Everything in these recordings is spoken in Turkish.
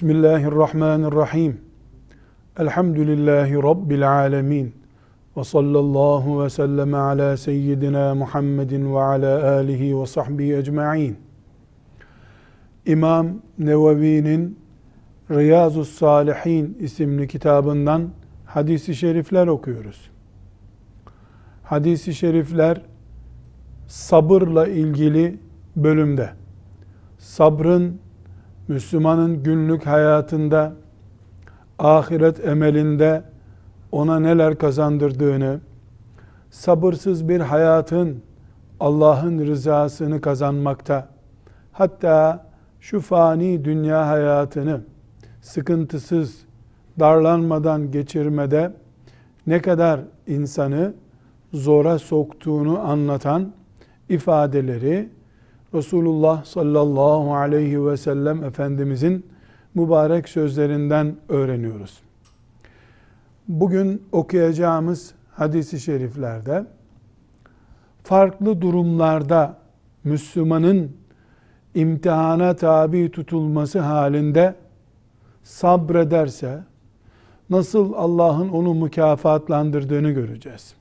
Bismillahirrahmanirrahim. Elhamdülillahi Rabbil alemin. Ve sallallahu ve sellem ala seyyidina Muhammedin ve ala alihi ve sahbihi ecma'in. İmam Nevevi'nin Riyazu Salihin isimli kitabından hadisi şerifler okuyoruz. Hadisi şerifler sabırla ilgili bölümde sabrın Müslümanın günlük hayatında ahiret emelinde ona neler kazandırdığını, sabırsız bir hayatın Allah'ın rızasını kazanmakta, hatta şu fani dünya hayatını sıkıntısız, darlanmadan geçirmede ne kadar insanı zora soktuğunu anlatan ifadeleri Resulullah sallallahu aleyhi ve sellem Efendimizin mübarek sözlerinden öğreniyoruz. Bugün okuyacağımız hadisi şeriflerde farklı durumlarda Müslümanın imtihana tabi tutulması halinde sabrederse nasıl Allah'ın onu mükafatlandırdığını göreceğiz.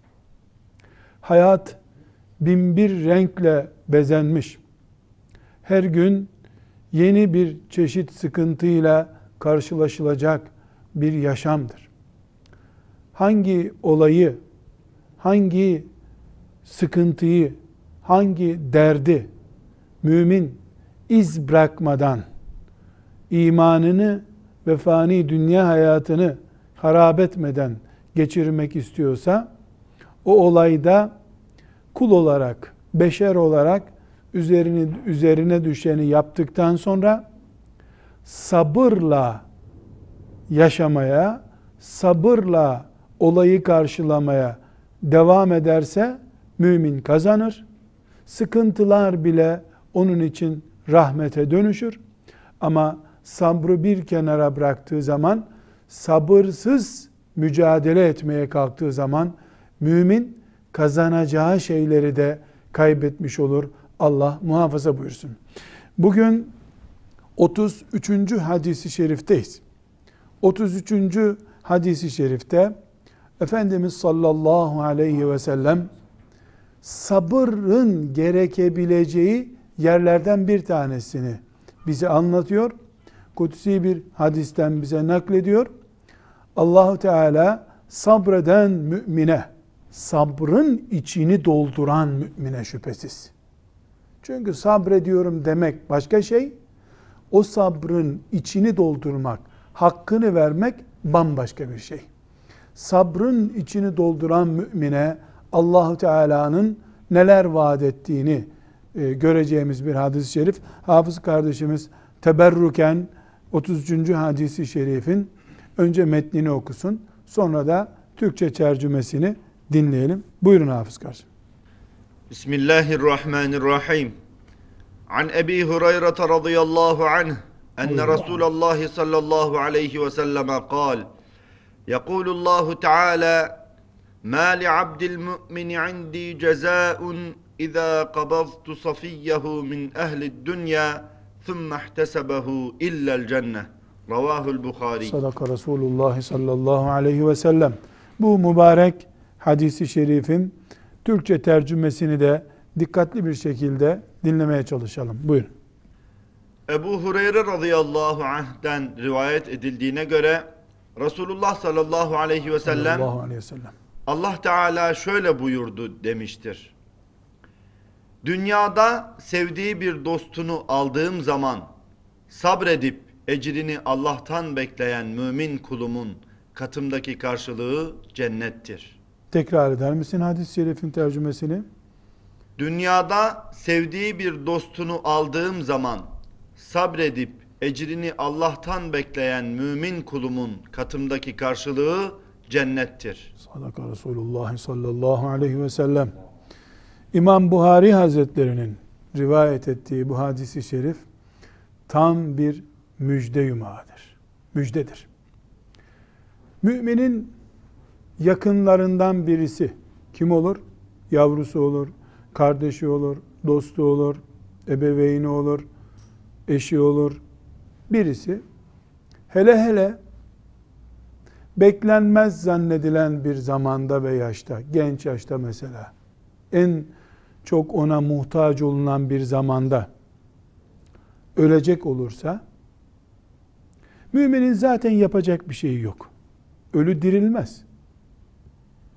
Hayat bin bir renkle bezenmiş. Her gün yeni bir çeşit sıkıntıyla karşılaşılacak bir yaşamdır. Hangi olayı, hangi sıkıntıyı, hangi derdi mümin iz bırakmadan imanını ve fani dünya hayatını harap etmeden geçirmek istiyorsa o olayda kul olarak, beşer olarak üzerine, üzerine düşeni yaptıktan sonra sabırla yaşamaya, sabırla olayı karşılamaya devam ederse mümin kazanır. Sıkıntılar bile onun için rahmete dönüşür. Ama sabrı bir kenara bıraktığı zaman, sabırsız mücadele etmeye kalktığı zaman mümin kazanacağı şeyleri de kaybetmiş olur. Allah muhafaza buyursun. Bugün 33. hadisi şerifteyiz. 33. hadisi şerifte Efendimiz sallallahu aleyhi ve sellem sabırın gerekebileceği yerlerden bir tanesini bize anlatıyor. Kutsi bir hadisten bize naklediyor. Allahu Teala sabreden mümine, sabrın içini dolduran mümine şüphesiz. Çünkü sabrediyorum demek başka şey, o sabrın içini doldurmak, hakkını vermek bambaşka bir şey. Sabrın içini dolduran mümine Allahu Teala'nın neler vaat ettiğini e, göreceğimiz bir hadis-i şerif. Hafız kardeşimiz teberruken 33. hadisi şerifin önce metnini okusun. Sonra da Türkçe tercümesini dinleyelim. Buyurun Hafız kardeşim. بسم الله الرحمن الرحيم. عن أبي هريرة رضي الله عنه أن رسول الله صلى الله عليه وسلم قال يقول الله تعالى ما لعبد المؤمن عندي جزاء إذا قبضت صفيه من أهل الدنيا ثم احتسبه إلا الجنة. رواه البخاري. صدق رسول الله صلى الله عليه وسلم. بو مبارك حديث شريف Türkçe tercümesini de dikkatli bir şekilde dinlemeye çalışalım. Buyurun. Ebu Hureyre radıyallahu anh'den rivayet edildiğine göre Resulullah sallallahu aleyhi ve sellem aleyhi ve sellem. Allah Teala şöyle buyurdu demiştir. Dünyada sevdiği bir dostunu aldığım zaman sabredip ecrini Allah'tan bekleyen mümin kulumun katımdaki karşılığı cennettir. Tekrar eder misin hadis-i şerifin tercümesini? Dünyada sevdiği bir dostunu aldığım zaman sabredip ecrini Allah'tan bekleyen mümin kulumun katımdaki karşılığı cennettir. Sadaka Resulullah sallallahu aleyhi ve sellem. İmam Buhari Hazretlerinin rivayet ettiği bu hadisi şerif tam bir müjde yumağıdır. Müjdedir. Müminin yakınlarından birisi kim olur? Yavrusu olur, kardeşi olur, dostu olur, ebeveyni olur, eşi olur. Birisi Hele hele beklenmez zannedilen bir zamanda ve yaşta, genç yaşta mesela, en çok ona muhtaç olunan bir zamanda ölecek olursa, müminin zaten yapacak bir şeyi yok. Ölü dirilmez.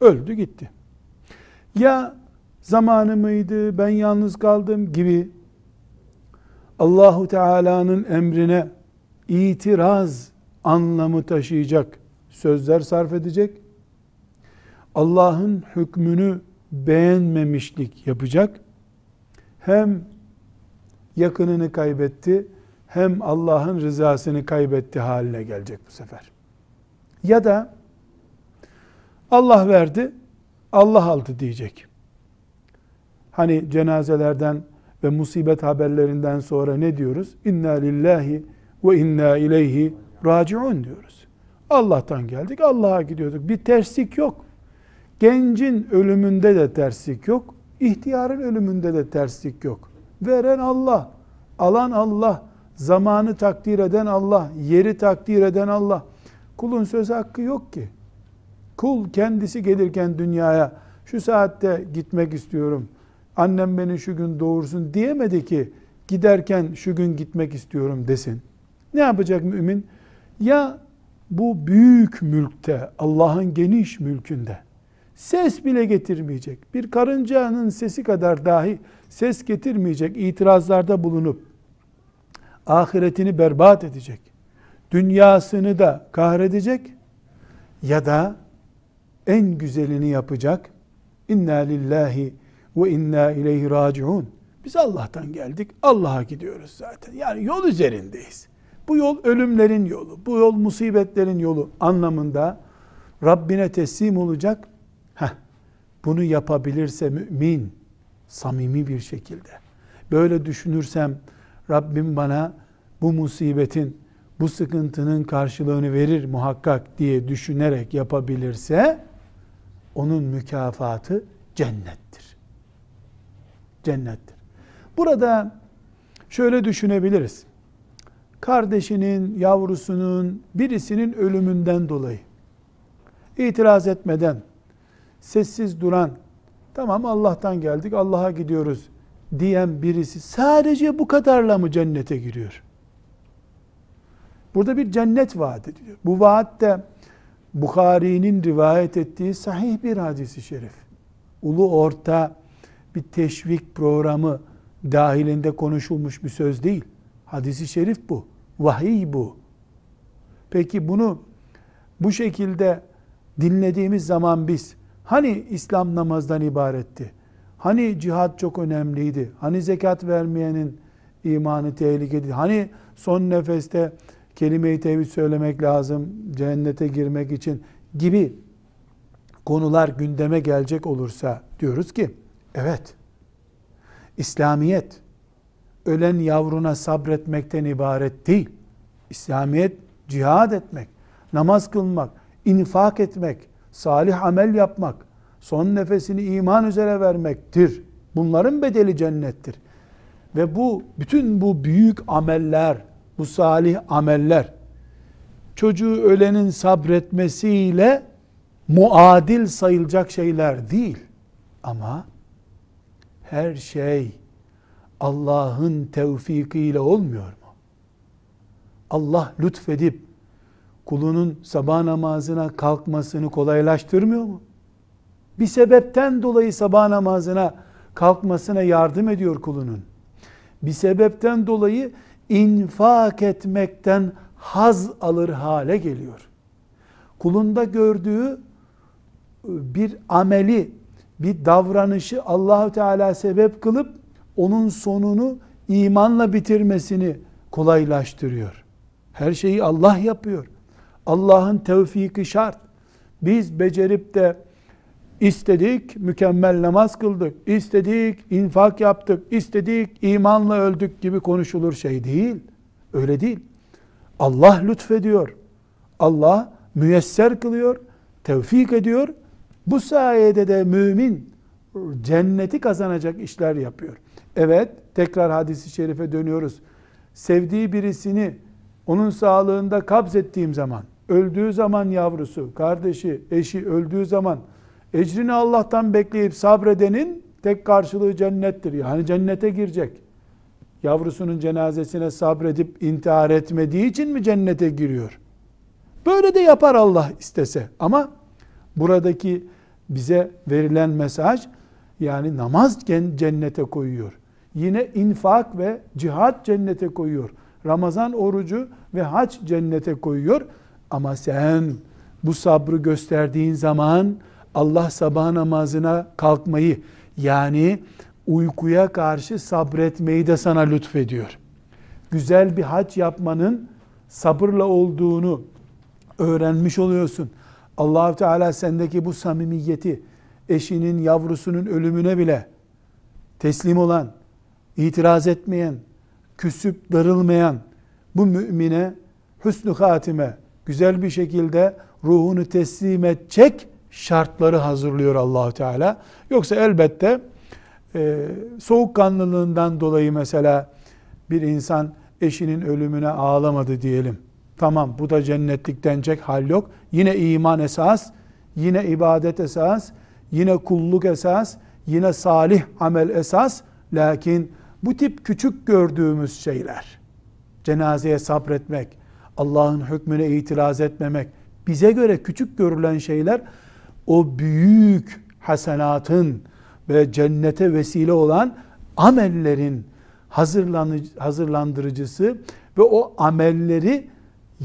Öldü gitti. Ya zamanı mıydı, ben yalnız kaldım gibi Allahu Teala'nın emrine itiraz anlamı taşıyacak sözler sarf edecek. Allah'ın hükmünü beğenmemişlik yapacak. Hem yakınını kaybetti, hem Allah'ın rızasını kaybetti haline gelecek bu sefer. Ya da Allah verdi, Allah aldı diyecek. Hani cenazelerden ve musibet haberlerinden sonra ne diyoruz? İnna lillahi ve inna ileyhi raciun diyoruz. Allah'tan geldik, Allah'a gidiyorduk. Bir terslik yok. Gencin ölümünde de terslik yok. İhtiyarın ölümünde de terslik yok. Veren Allah, alan Allah, zamanı takdir eden Allah, yeri takdir eden Allah. Kulun söz hakkı yok ki. Kul kendisi gelirken dünyaya şu saatte gitmek istiyorum. Annem beni şu gün doğursun diyemedi ki giderken şu gün gitmek istiyorum desin. Ne yapacak mümin? Ya bu büyük mülkte, Allah'ın geniş mülkünde ses bile getirmeyecek. Bir karıncanın sesi kadar dahi ses getirmeyecek itirazlarda bulunup ahiretini berbat edecek. Dünyasını da kahredecek ya da en güzelini yapacak. İnna lillahi ve inna ileyhi raciun. Biz Allah'tan geldik. Allah'a gidiyoruz zaten. Yani yol üzerindeyiz. Bu yol ölümlerin yolu, bu yol musibetlerin yolu anlamında Rabbine teslim olacak. Heh, bunu yapabilirse mümin, samimi bir şekilde. Böyle düşünürsem Rabbim bana bu musibetin, bu sıkıntının karşılığını verir muhakkak diye düşünerek yapabilirse onun mükafatı cennettir. Cennettir. Burada şöyle düşünebiliriz kardeşinin, yavrusunun, birisinin ölümünden dolayı itiraz etmeden, sessiz duran, tamam Allah'tan geldik, Allah'a gidiyoruz diyen birisi sadece bu kadarla mı cennete giriyor? Burada bir cennet vaat ediliyor. Bu vaat de Bukhari'nin rivayet ettiği sahih bir hadisi şerif. Ulu orta bir teşvik programı dahilinde konuşulmuş bir söz değil. Hadisi şerif bu. Vahiy bu. Peki bunu bu şekilde dinlediğimiz zaman biz hani İslam namazdan ibaretti? Hani cihat çok önemliydi? Hani zekat vermeyenin imanı tehlikeli? Hani son nefeste kelime-i tevhid söylemek lazım cennete girmek için gibi konular gündeme gelecek olursa diyoruz ki evet İslamiyet ölen yavruna sabretmekten ibaret değil. İslamiyet cihad etmek, namaz kılmak, infak etmek, salih amel yapmak, son nefesini iman üzere vermektir. Bunların bedeli cennettir. Ve bu bütün bu büyük ameller, bu salih ameller çocuğu ölenin sabretmesiyle muadil sayılacak şeyler değil. Ama her şey Allah'ın tevfikiyle olmuyor mu? Allah lütfedip kulunun sabah namazına kalkmasını kolaylaştırmıyor mu? Bir sebepten dolayı sabah namazına kalkmasına yardım ediyor kulunun. Bir sebepten dolayı infak etmekten haz alır hale geliyor. Kulunda gördüğü bir ameli, bir davranışı Allahu Teala sebep kılıp onun sonunu imanla bitirmesini kolaylaştırıyor. Her şeyi Allah yapıyor. Allah'ın tevfiki şart. Biz becerip de istedik, mükemmel namaz kıldık, istedik, infak yaptık, istedik, imanla öldük gibi konuşulur şey değil. Öyle değil. Allah lütfediyor. Allah müyesser kılıyor, tevfik ediyor. Bu sayede de mümin cenneti kazanacak işler yapıyor. Evet, tekrar hadisi şerife dönüyoruz. Sevdiği birisini onun sağlığında kabz ettiğim zaman, öldüğü zaman yavrusu, kardeşi, eşi öldüğü zaman ecrini Allah'tan bekleyip sabredenin tek karşılığı cennettir. Yani cennete girecek. Yavrusunun cenazesine sabredip intihar etmediği için mi cennete giriyor? Böyle de yapar Allah istese. Ama buradaki bize verilen mesaj yani namaz cennete koyuyor. Yine infak ve cihat cennete koyuyor. Ramazan orucu ve hac cennete koyuyor. Ama sen bu sabrı gösterdiğin zaman Allah sabah namazına kalkmayı yani uykuya karşı sabretmeyi de sana lütfediyor. Güzel bir hac yapmanın sabırla olduğunu öğrenmiş oluyorsun. allah Teala sendeki bu samimiyeti, eşinin, yavrusunun ölümüne bile teslim olan, itiraz etmeyen, küsüp darılmayan bu mümine hüsnü hatime güzel bir şekilde ruhunu teslim edecek şartları hazırlıyor allah Teala. Yoksa elbette e, soğukkanlılığından dolayı mesela bir insan eşinin ölümüne ağlamadı diyelim. Tamam bu da cennetlik denecek hal yok. Yine iman esas, yine ibadet esas, yine kulluk esas, yine salih amel esas. Lakin bu tip küçük gördüğümüz şeyler, cenazeye sabretmek, Allah'ın hükmüne itiraz etmemek, bize göre küçük görülen şeyler o büyük hasenatın ve cennete vesile olan amellerin hazırlandırıcısı ve o amelleri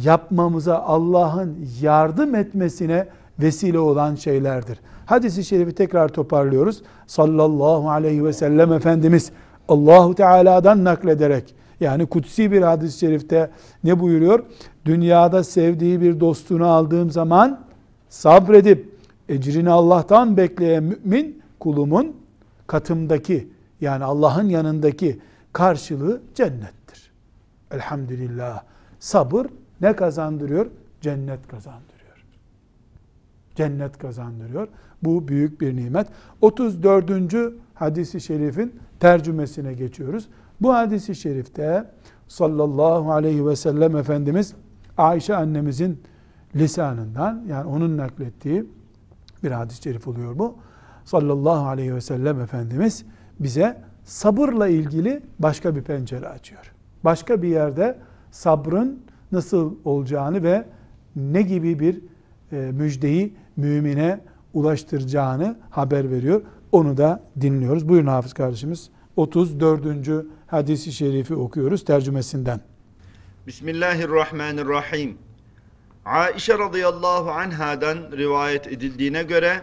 yapmamıza Allah'ın yardım etmesine vesile olan şeylerdir. Hadisi şerifi tekrar toparlıyoruz. Sallallahu aleyhi ve sellem Efendimiz Allahu Teala'dan naklederek yani kutsi bir hadis-i şerifte ne buyuruyor? Dünyada sevdiği bir dostunu aldığım zaman sabredip ecrini Allah'tan bekleyen mümin kulumun katımdaki yani Allah'ın yanındaki karşılığı cennettir. Elhamdülillah. Sabır ne kazandırıyor? Cennet kazandırıyor. Cennet kazandırıyor. Bu büyük bir nimet. 34. hadisi şerifin tercümesine geçiyoruz. Bu hadisi şerifte sallallahu aleyhi ve sellem Efendimiz Ayşe annemizin lisanından yani onun naklettiği bir hadis-i şerif oluyor bu. Sallallahu aleyhi ve sellem Efendimiz bize sabırla ilgili başka bir pencere açıyor. Başka bir yerde sabrın nasıl olacağını ve ne gibi bir e, müjdeyi mümine ulaştıracağını haber veriyor. Onu da dinliyoruz. Buyurun Hafız kardeşimiz. 34. hadisi şerifi okuyoruz tercümesinden. Bismillahirrahmanirrahim. Aişe radıyallahu anhadan rivayet edildiğine göre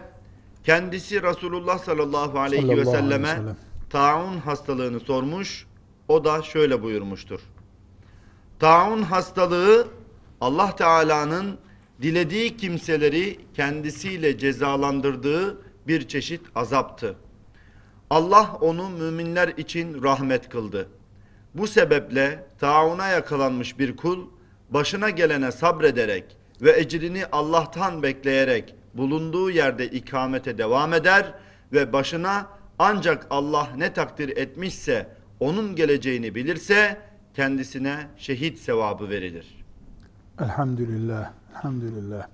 kendisi Resulullah sallallahu aleyhi sallallahu ve selleme aleyhi ve taun hastalığını sormuş. O da şöyle buyurmuştur. Taun hastalığı Allah Teala'nın dilediği kimseleri kendisiyle cezalandırdığı bir çeşit azaptı. Allah onu müminler için rahmet kıldı. Bu sebeple tauna yakalanmış bir kul başına gelene sabrederek ve ecrini Allah'tan bekleyerek bulunduğu yerde ikamete devam eder ve başına ancak Allah ne takdir etmişse onun geleceğini bilirse kendisine şehit sevabı verilir. Elhamdülillah. Elhamdülillah.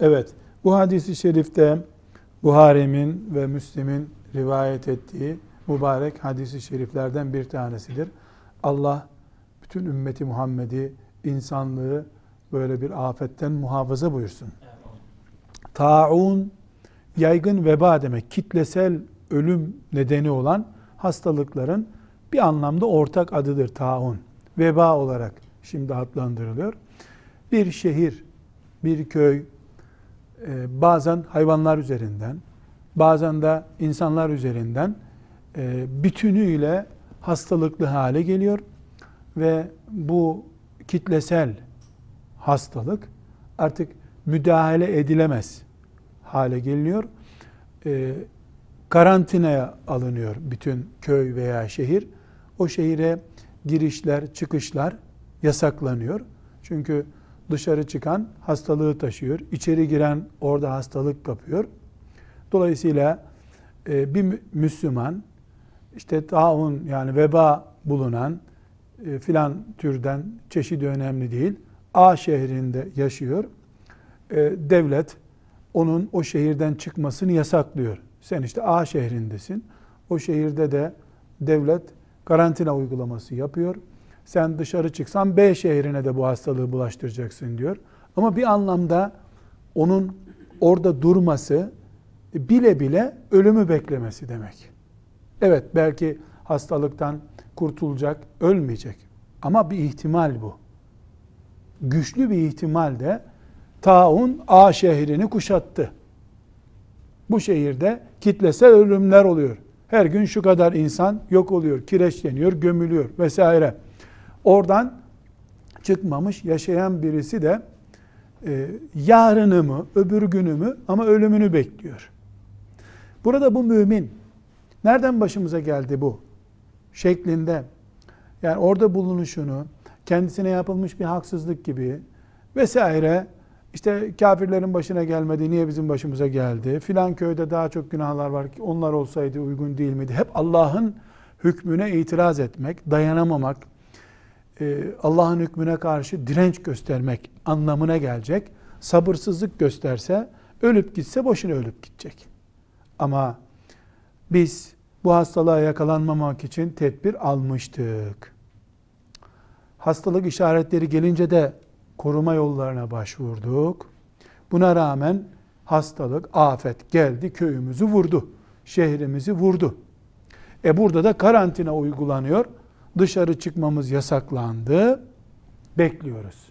Evet, bu hadisi şerifte Buhari'min ve Müslim'in rivayet ettiği mübarek hadisi şeriflerden bir tanesidir. Allah bütün ümmeti Muhammed'i, insanlığı böyle bir afetten muhafaza buyursun. Taun, yaygın veba demek, kitlesel ölüm nedeni olan hastalıkların bir anlamda ortak adıdır taun. Veba olarak şimdi adlandırılıyor. Bir şehir, bir köy, e, bazen hayvanlar üzerinden, bazen de insanlar üzerinden e, bütünüyle hastalıklı hale geliyor ve bu kitlesel hastalık artık müdahale edilemez hale geliniyor. E, karantinaya alınıyor bütün köy veya şehir. O şehire girişler, çıkışlar yasaklanıyor. Çünkü dışarı çıkan hastalığı taşıyor. İçeri giren orada hastalık kapıyor. Dolayısıyla e, bir Müslüman işte taun yani veba bulunan e, filan türden çeşidi önemli değil. A şehrinde yaşıyor. E, devlet onun o şehirden çıkmasını yasaklıyor. Sen işte A şehrindesin. O şehirde de devlet karantina uygulaması yapıyor. Sen dışarı çıksan B şehrine de bu hastalığı bulaştıracaksın diyor. Ama bir anlamda onun orada durması bile bile ölümü beklemesi demek. Evet belki hastalıktan kurtulacak, ölmeyecek. Ama bir ihtimal bu. Güçlü bir ihtimal de taun A şehrini kuşattı. Bu şehirde kitlesel ölümler oluyor. Her gün şu kadar insan yok oluyor, kireçleniyor, gömülüyor vesaire. Oradan çıkmamış yaşayan birisi de e, yarını mı, öbür günü mü ama ölümünü bekliyor. Burada bu mümin nereden başımıza geldi bu şeklinde. Yani orada bulunuşunu kendisine yapılmış bir haksızlık gibi vesaire işte kafirlerin başına gelmedi niye bizim başımıza geldi filan köyde daha çok günahlar var ki onlar olsaydı uygun değil miydi? Hep Allah'ın hükmüne itiraz etmek dayanamamak e, Allah'ın hükmüne karşı direnç göstermek anlamına gelecek. Sabırsızlık gösterse ölüp gitse boşuna ölüp gidecek. Ama biz bu hastalığa yakalanmamak için tedbir almıştık. Hastalık işaretleri gelince de koruma yollarına başvurduk. Buna rağmen hastalık, afet geldi, köyümüzü vurdu, şehrimizi vurdu. E burada da karantina uygulanıyor. Dışarı çıkmamız yasaklandı. Bekliyoruz.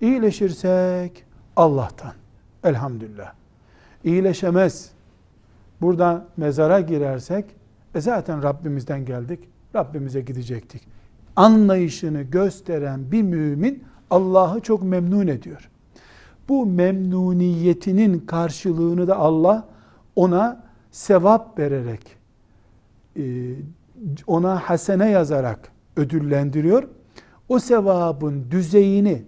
İyileşirsek Allah'tan. Elhamdülillah. İyileşemez. Buradan mezara girersek e zaten Rabbimizden geldik. Rabbimize gidecektik. Anlayışını gösteren bir mümin Allah'ı çok memnun ediyor. Bu memnuniyetinin karşılığını da Allah ona sevap vererek, e, ona hasene yazarak ödüllendiriyor. O sevabın düzeyini,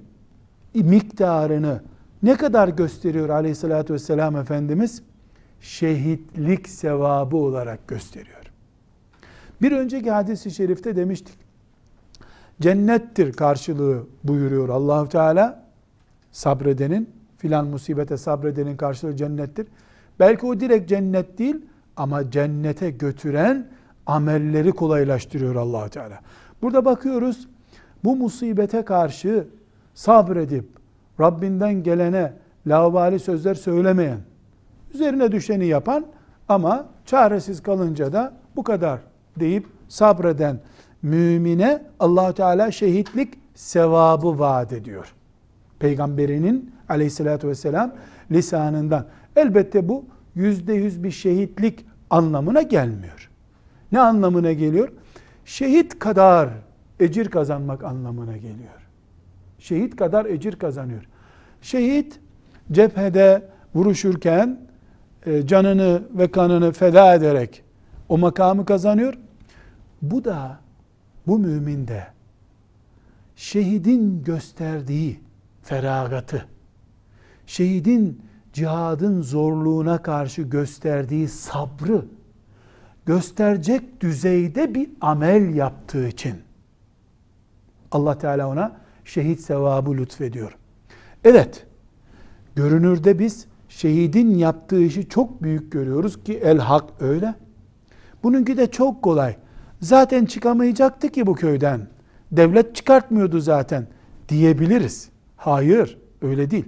miktarını ne kadar gösteriyor aleyhissalatü vesselam Efendimiz? Şehitlik sevabı olarak gösteriyor. Bir önceki hadis-i şerifte demiştik. Cennettir karşılığı buyuruyor Allahu Teala. Sabredenin, filan musibete sabredenin karşılığı cennettir. Belki o direkt cennet değil ama cennete götüren amelleri kolaylaştırıyor Allahu Teala. Burada bakıyoruz bu musibete karşı sabredip Rabbinden gelene lavabali sözler söylemeyen, üzerine düşeni yapan ama çaresiz kalınca da bu kadar deyip sabreden mümine allah Teala şehitlik sevabı vaat ediyor. Peygamberinin aleyhissalatü vesselam lisanından. Elbette bu yüzde yüz bir şehitlik anlamına gelmiyor. Ne anlamına geliyor? Şehit kadar ecir kazanmak anlamına geliyor. Şehit kadar ecir kazanıyor. Şehit cephede vuruşurken e, canını ve kanını feda ederek o makamı kazanıyor. Bu da bu mümin de şehidin gösterdiği feragatı, şehidin cihadın zorluğuna karşı gösterdiği sabrı gösterecek düzeyde bir amel yaptığı için Allah Teala ona şehit sevabı lütfediyor. Evet, görünürde biz şehidin yaptığı işi çok büyük görüyoruz ki el hak öyle. Bununki de çok kolay. Zaten çıkamayacaktı ki bu köyden. Devlet çıkartmıyordu zaten diyebiliriz. Hayır, öyle değil.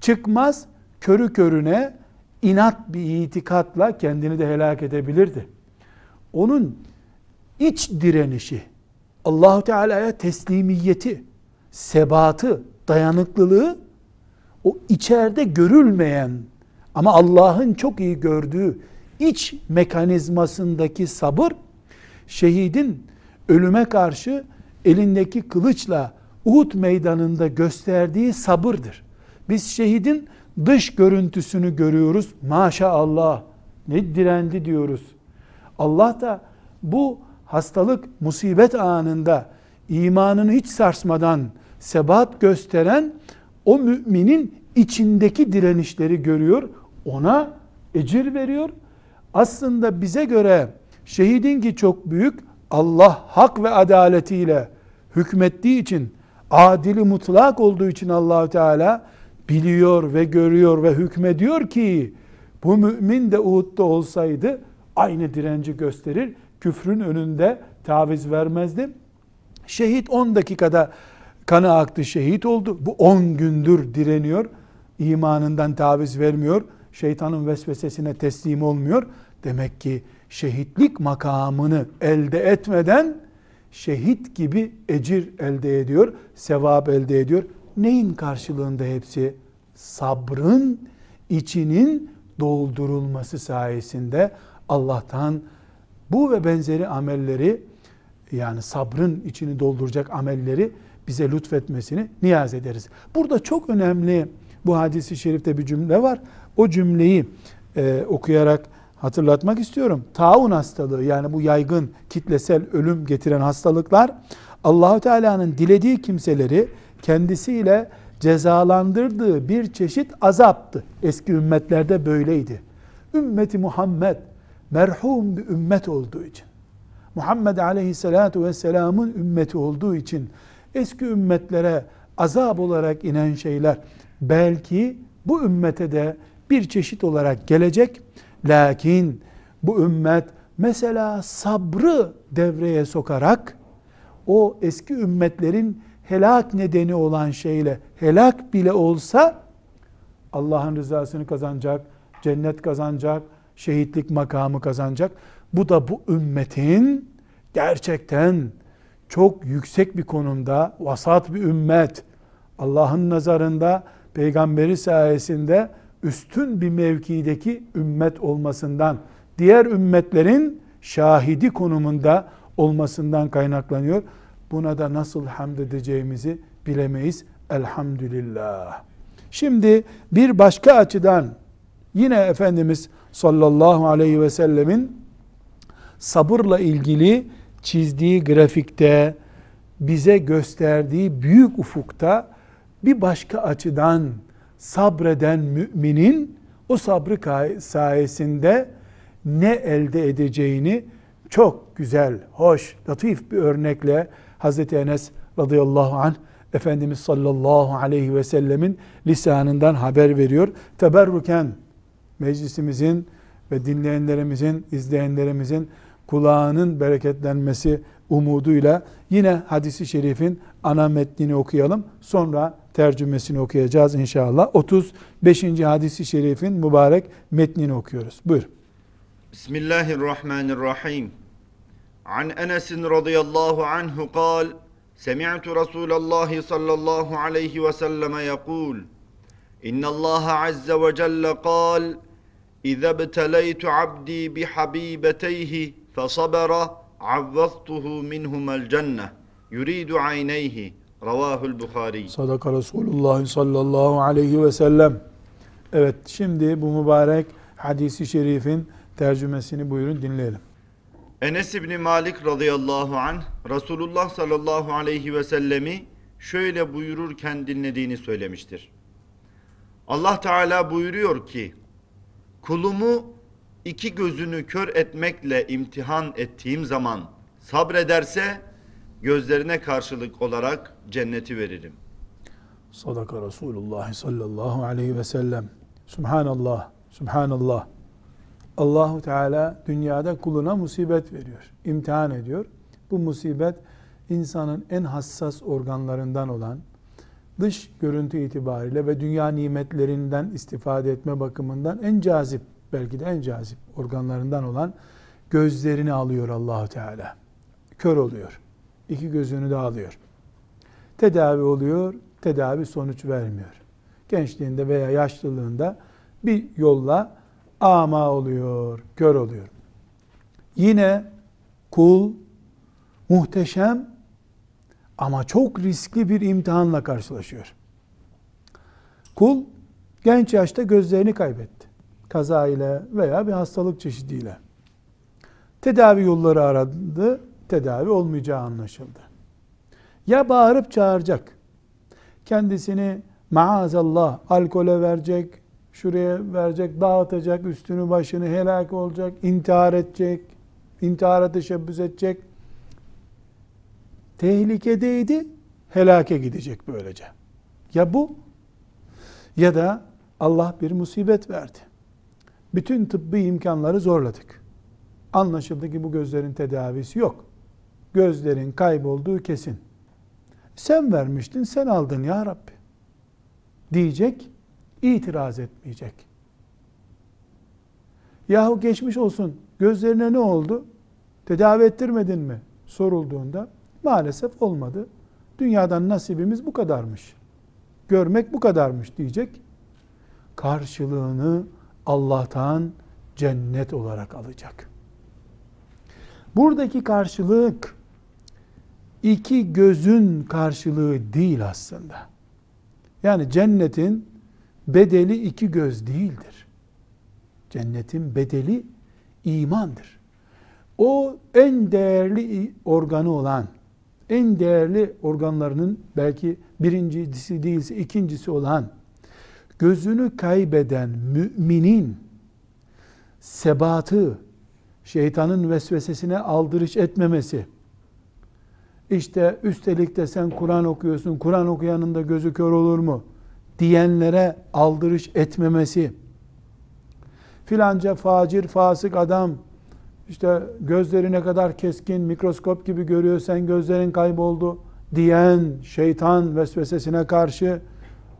Çıkmaz, körü körüne inat bir itikatla kendini de helak edebilirdi. Onun iç direnişi, Allahu Teala'ya teslimiyeti, sebatı, dayanıklılığı o içeride görülmeyen ama Allah'ın çok iyi gördüğü iç mekanizmasındaki sabır şehidin ölüme karşı elindeki kılıçla Uhud meydanında gösterdiği sabırdır. Biz şehidin dış görüntüsünü görüyoruz. Maşallah ne direndi diyoruz. Allah da bu hastalık, musibet anında imanını hiç sarsmadan sebat gösteren o müminin içindeki direnişleri görüyor. Ona ecir veriyor. Aslında bize göre şehidin ki çok büyük Allah hak ve adaletiyle hükmettiği için, adili mutlak olduğu için Allahü Teala biliyor ve görüyor ve hükmediyor ki bu mümin de Uhud'da olsaydı aynı direnci gösterir. Küfrün önünde taviz vermezdi. Şehit 10 dakikada kanı aktı şehit oldu. Bu 10 gündür direniyor. imanından taviz vermiyor. Şeytanın vesvesesine teslim olmuyor. Demek ki şehitlik makamını elde etmeden şehit gibi ecir elde ediyor, sevap elde ediyor. Neyin karşılığında hepsi? Sabrın içinin doldurulması sayesinde Allah'tan bu ve benzeri amelleri yani sabrın içini dolduracak amelleri bize lütfetmesini niyaz ederiz. Burada çok önemli bu hadisi şerifte bir cümle var. O cümleyi e, okuyarak hatırlatmak istiyorum. Taun hastalığı yani bu yaygın kitlesel ölüm getiren hastalıklar Allahu Teala'nın dilediği kimseleri kendisiyle cezalandırdığı bir çeşit azaptı. Eski ümmetlerde böyleydi. Ümmeti Muhammed merhum bir ümmet olduğu için Muhammed Aleyhisselatu Vesselam'ın ümmeti olduğu için eski ümmetlere azap olarak inen şeyler belki bu ümmete de bir çeşit olarak gelecek. Lakin bu ümmet mesela sabrı devreye sokarak o eski ümmetlerin helak nedeni olan şeyle helak bile olsa Allah'ın rızasını kazanacak, cennet kazanacak, şehitlik makamı kazanacak. Bu da bu ümmetin gerçekten çok yüksek bir konumda vasat bir ümmet. Allah'ın nazarında peygamberi sayesinde üstün bir mevkideki ümmet olmasından, diğer ümmetlerin şahidi konumunda olmasından kaynaklanıyor. Buna da nasıl hamd edeceğimizi bilemeyiz. Elhamdülillah. Şimdi bir başka açıdan yine Efendimiz sallallahu aleyhi ve sellemin sabırla ilgili çizdiği grafikte bize gösterdiği büyük ufukta bir başka açıdan sabreden müminin o sabrı sayesinde ne elde edeceğini çok güzel, hoş, latif bir örnekle Hazreti Enes radıyallahu anh Efendimiz sallallahu aleyhi ve sellemin lisanından haber veriyor. Teberruken meclisimizin ve dinleyenlerimizin, izleyenlerimizin kulağının bereketlenmesi umuduyla yine hadisi şerifin ana metnini okuyalım. Sonra tercümesini okuyacağız inşallah. 35. hadisi şerifin mübarek metnini okuyoruz. Buyur. Bismillahirrahmanirrahim. An Enes radıyallahu anhu kal سمعت رسول الله صلى الله عليه وسلم يقول إن الله عز وجل قال إذا ابتليت عبدي بحبيبتيه فصبر عوضته منهما الجنة yuridu ayneyhi Ravahul Bukhari. Sadaka Resulullah sallallahu aleyhi ve sellem. Evet şimdi bu mübarek hadisi şerifin tercümesini buyurun dinleyelim. Enes İbni Malik radıyallahu an Resulullah sallallahu aleyhi ve sellemi şöyle buyururken dinlediğini söylemiştir. Allah Teala buyuruyor ki kulumu iki gözünü kör etmekle imtihan ettiğim zaman sabrederse gözlerine karşılık olarak cenneti veririm. Sadaka Resulullah sallallahu aleyhi ve sellem. Subhanallah, Subhanallah. Allahu Teala dünyada kuluna musibet veriyor, imtihan ediyor. Bu musibet insanın en hassas organlarından olan dış görüntü itibariyle ve dünya nimetlerinden istifade etme bakımından en cazip belki de en cazip organlarından olan gözlerini alıyor Allahu Teala. Kör oluyor. İki gözünü de alıyor. Tedavi oluyor, tedavi sonuç vermiyor. Gençliğinde veya yaşlılığında bir yolla ama oluyor, kör oluyor. Yine kul muhteşem ama çok riskli bir imtihanla karşılaşıyor. Kul genç yaşta gözlerini kaybetti. Kaza ile veya bir hastalık çeşidiyle. Tedavi yolları aradı, tedavi olmayacağı anlaşıldı. Ya bağırıp çağıracak, kendisini maazallah alkole verecek, şuraya verecek, dağıtacak, üstünü başını helak olacak, intihar edecek, intihara teşebbüs edecek. tehlikedeydi, helake gidecek böylece. Ya bu ya da Allah bir musibet verdi. Bütün tıbbi imkanları zorladık. Anlaşıldı ki bu gözlerin tedavisi yok. Gözlerin kaybolduğu kesin. Sen vermiştin, sen aldın ya Rabbi. Diyecek, itiraz etmeyecek. Yahu geçmiş olsun, gözlerine ne oldu? Tedavi ettirmedin mi? Sorulduğunda maalesef olmadı. Dünyadan nasibimiz bu kadarmış. Görmek bu kadarmış diyecek. Karşılığını Allah'tan cennet olarak alacak. Buradaki karşılık iki gözün karşılığı değil aslında. Yani cennetin bedeli iki göz değildir. Cennetin bedeli imandır. O en değerli organı olan, en değerli organlarının belki birincisi değilse ikincisi olan gözünü kaybeden müminin sebatı, şeytanın vesvesesine aldırış etmemesi, işte üstelik de sen Kur'an okuyorsun, Kur'an okuyanın da gözü kör olur mu? diyenlere aldırış etmemesi, filanca facir, fasık adam, işte gözleri ne kadar keskin, mikroskop gibi görüyor, sen gözlerin kayboldu diyen şeytan vesvesesine karşı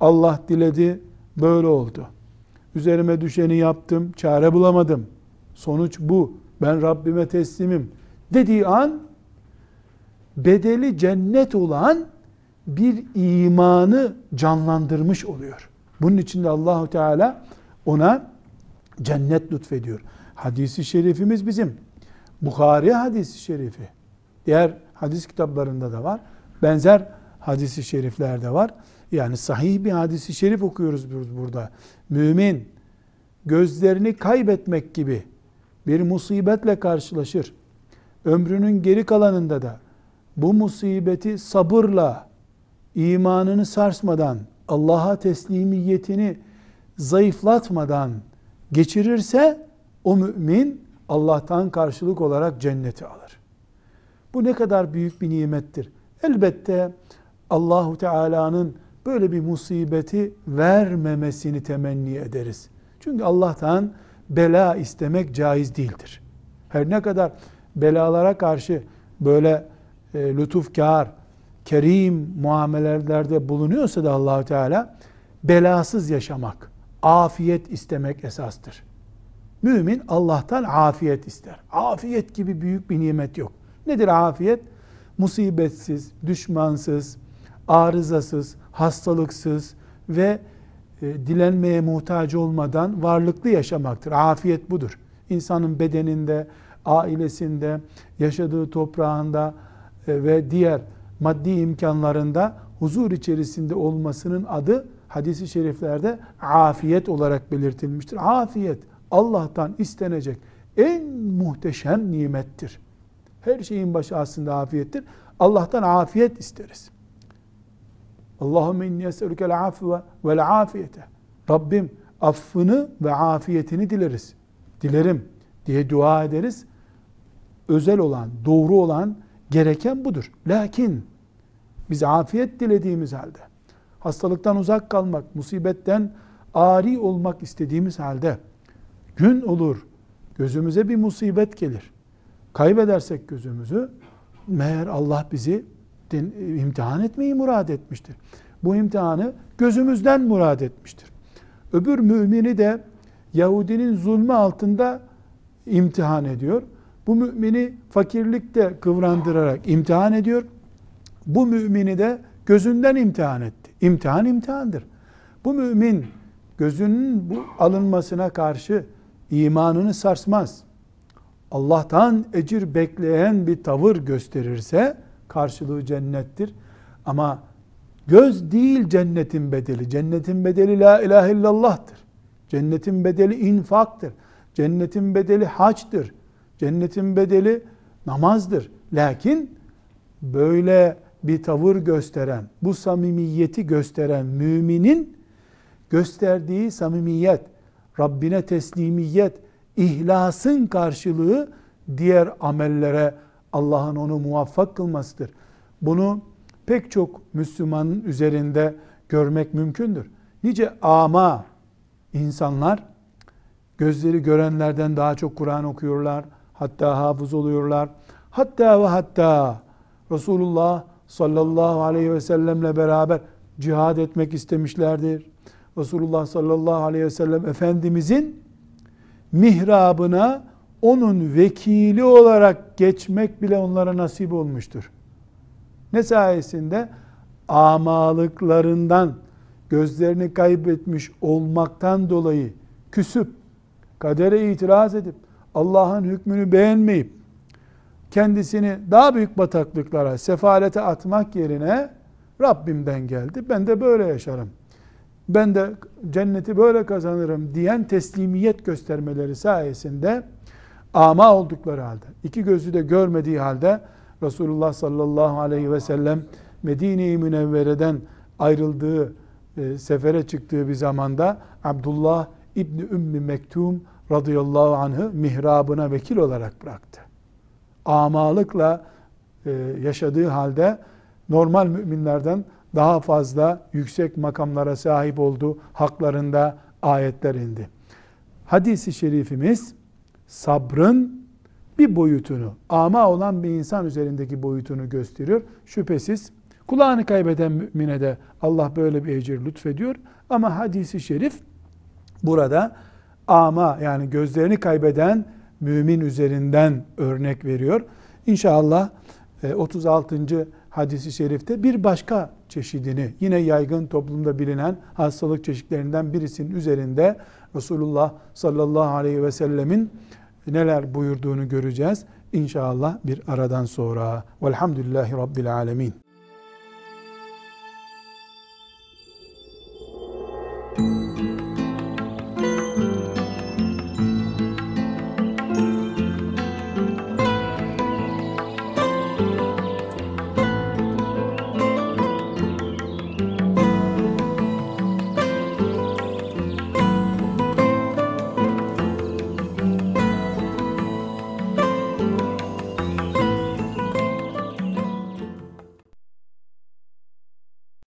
Allah diledi, böyle oldu. Üzerime düşeni yaptım, çare bulamadım. Sonuç bu. Ben Rabbime teslimim. Dediği an bedeli cennet olan bir imanı canlandırmış oluyor. Bunun için de Allahu Teala ona cennet lütfediyor. Hadisi şerifimiz bizim. Bukhari hadisi şerifi. Diğer hadis kitaplarında da var. Benzer hadisi şeriflerde var. Yani sahih bir hadisi şerif okuyoruz burada. Mümin gözlerini kaybetmek gibi bir musibetle karşılaşır. Ömrünün geri kalanında da bu musibeti sabırla, imanını sarsmadan, Allah'a teslimiyetini zayıflatmadan geçirirse o mümin Allah'tan karşılık olarak cenneti alır. Bu ne kadar büyük bir nimettir. Elbette Allahu Teala'nın böyle bir musibeti vermemesini temenni ederiz. Çünkü Allah'tan bela istemek caiz değildir. Her ne kadar belalara karşı böyle e, lütufkar, kerim muamelelerde bulunuyorsa da Allahü Teala belasız yaşamak, afiyet istemek esastır. Mümin Allah'tan afiyet ister. Afiyet gibi büyük bir nimet yok. Nedir afiyet? Musibetsiz, düşmansız, arızasız, hastalıksız ve e, dilenmeye muhtaç olmadan varlıklı yaşamaktır. Afiyet budur. İnsanın bedeninde, ailesinde, yaşadığı toprağında ve diğer maddi imkanlarında huzur içerisinde olmasının adı hadisi şeriflerde afiyet olarak belirtilmiştir. Afiyet Allah'tan istenecek en muhteşem nimettir. Her şeyin başı aslında afiyettir. Allah'tan afiyet isteriz. Allahümme inni es'elukel afve vel afiyete. Rabbim affını ve afiyetini dileriz. Dilerim diye dua ederiz. Özel olan, doğru olan, gereken budur. Lakin biz afiyet dilediğimiz halde, hastalıktan uzak kalmak, musibetten ari olmak istediğimiz halde, gün olur, gözümüze bir musibet gelir. Kaybedersek gözümüzü, meğer Allah bizi imtihan etmeyi murad etmiştir. Bu imtihanı gözümüzden murad etmiştir. Öbür mümini de Yahudinin zulmü altında imtihan ediyor. Bu mümini fakirlikte kıvrandırarak imtihan ediyor. Bu mümini de gözünden imtihan etti. İmtihan imtihandır. Bu mümin gözünün bu alınmasına karşı imanını sarsmaz. Allah'tan ecir bekleyen bir tavır gösterirse karşılığı cennettir. Ama göz değil cennetin bedeli. Cennetin bedeli la ilahe illallah'tır. Cennetin bedeli infaktır. Cennetin bedeli haçtır. Cennetin bedeli namazdır. Lakin böyle bir tavır gösteren, bu samimiyeti gösteren müminin gösterdiği samimiyet, Rabbine teslimiyet, ihlasın karşılığı diğer amellere Allah'ın onu muvaffak kılmasıdır. Bunu pek çok Müslümanın üzerinde görmek mümkündür. Nice ama insanlar gözleri görenlerden daha çok Kur'an okuyorlar. Hatta hafız oluyorlar. Hatta ve hatta Resulullah sallallahu aleyhi ve sellemle beraber cihad etmek istemişlerdir. Resulullah sallallahu aleyhi ve sellem Efendimizin mihrabına onun vekili olarak geçmek bile onlara nasip olmuştur. Ne sayesinde? Amalıklarından, gözlerini kaybetmiş olmaktan dolayı küsüp, kadere itiraz edip, Allah'ın hükmünü beğenmeyip, kendisini daha büyük bataklıklara, sefalete atmak yerine Rabbimden geldi, ben de böyle yaşarım. Ben de cenneti böyle kazanırım diyen teslimiyet göstermeleri sayesinde ama oldukları halde, iki gözü de görmediği halde Resulullah sallallahu aleyhi ve sellem Medine-i Münevvere'den ayrıldığı, e, sefere çıktığı bir zamanda Abdullah İbni Ümmi Mektum radıyallahu anh'ı mihrabına vekil olarak bıraktı. Amalıkla e, yaşadığı halde normal müminlerden daha fazla yüksek makamlara sahip oldu. Haklarında ayetler indi. Hadisi şerifimiz sabrın bir boyutunu, ama olan bir insan üzerindeki boyutunu gösteriyor. Şüphesiz kulağını kaybeden mümine de Allah böyle bir ecir lütfediyor. Ama hadisi şerif burada ama yani gözlerini kaybeden mümin üzerinden örnek veriyor. İnşallah 36. E, hadisi şerifte bir başka çeşidini yine yaygın toplumda bilinen hastalık çeşitlerinden birisinin üzerinde Resulullah sallallahu aleyhi ve sellemin neler buyurduğunu göreceğiz. İnşallah bir aradan sonra. Velhamdülillahi Rabbil Alemin.